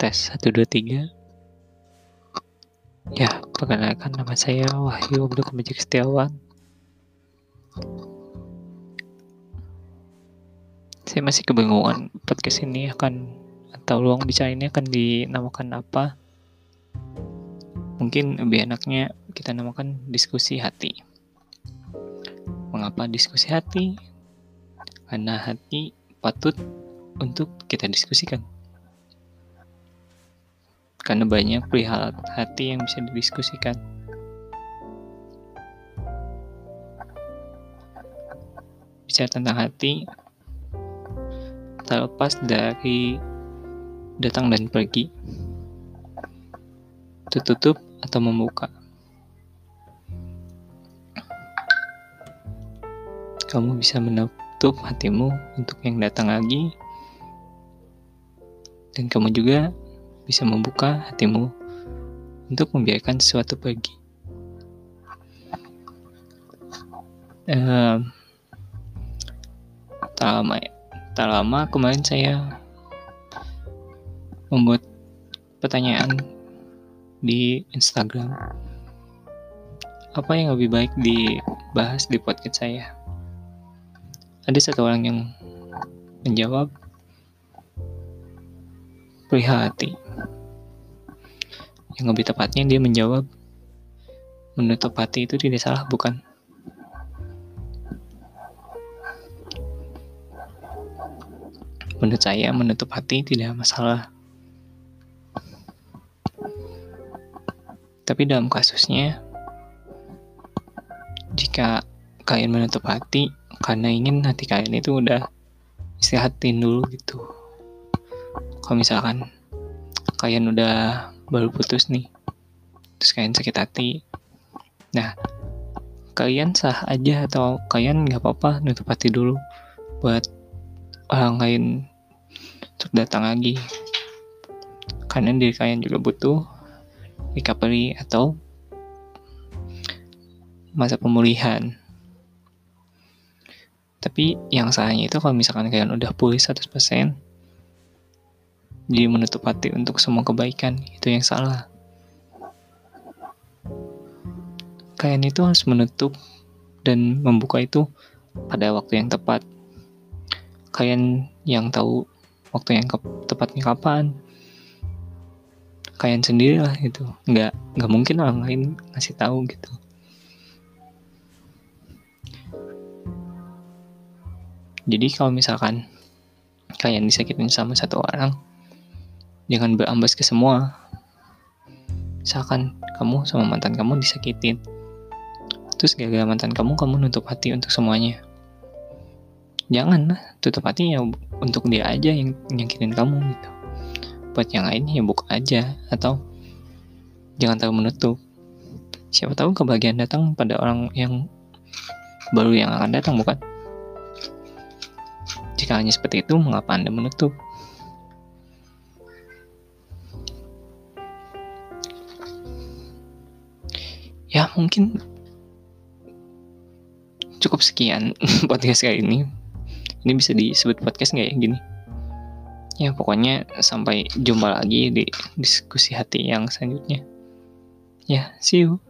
tes 1 2 3 Ya, perkenalkan nama saya Wahyu Abdul Kemajik Setiawan. Saya masih kebingungan podcast ini akan atau ruang bicara ini akan dinamakan apa. Mungkin lebih enaknya kita namakan diskusi hati. Mengapa diskusi hati? Karena hati patut untuk kita diskusikan karena banyak perihal hati yang bisa didiskusikan. Bicara tentang hati, terlepas dari datang dan pergi, tertutup atau membuka. Kamu bisa menutup hatimu untuk yang datang lagi, dan kamu juga bisa membuka hatimu untuk membiarkan sesuatu pergi. Uh, tak lama, tak lama kemarin saya membuat pertanyaan di Instagram. Apa yang lebih baik dibahas di podcast saya? Ada satu orang yang menjawab perihal hati. Yang lebih tepatnya dia menjawab, menutup hati itu tidak salah bukan? Menurut saya menutup hati tidak masalah. Tapi dalam kasusnya, jika kalian menutup hati karena ingin hati kalian itu udah istirahatin dulu gitu kalau misalkan kalian udah baru putus nih terus kalian sakit hati nah kalian sah aja atau kalian nggak apa-apa nutup hati dulu buat orang lain untuk datang lagi. Karena diri kalian juga butuh recovery atau masa pemulihan. Tapi yang salahnya itu kalau misalkan kalian udah pulih 100% jadi menutup hati untuk semua kebaikan. Itu yang salah. Kalian itu harus menutup dan membuka itu pada waktu yang tepat. Kalian yang tahu waktu yang tepatnya kapan. Kalian sendiri lah gitu. Nggak nggak mungkin orang lain ngasih tahu gitu. Jadi kalau misalkan kalian disakitin sama satu orang jangan berambas ke semua. Misalkan kamu sama mantan kamu disakitin. Terus gara-gara mantan kamu kamu nutup hati untuk semuanya. Jangan lah tutup hati ya untuk dia aja yang nyakitin kamu gitu. Buat yang lain ya buka aja atau jangan terlalu menutup. Siapa tahu kebahagiaan datang pada orang yang baru yang akan datang bukan? Jika hanya seperti itu mengapa anda menutup ya mungkin cukup sekian podcast kali ini. Ini bisa disebut podcast nggak ya? Gini. Ya pokoknya sampai jumpa lagi di diskusi hati yang selanjutnya. Ya see you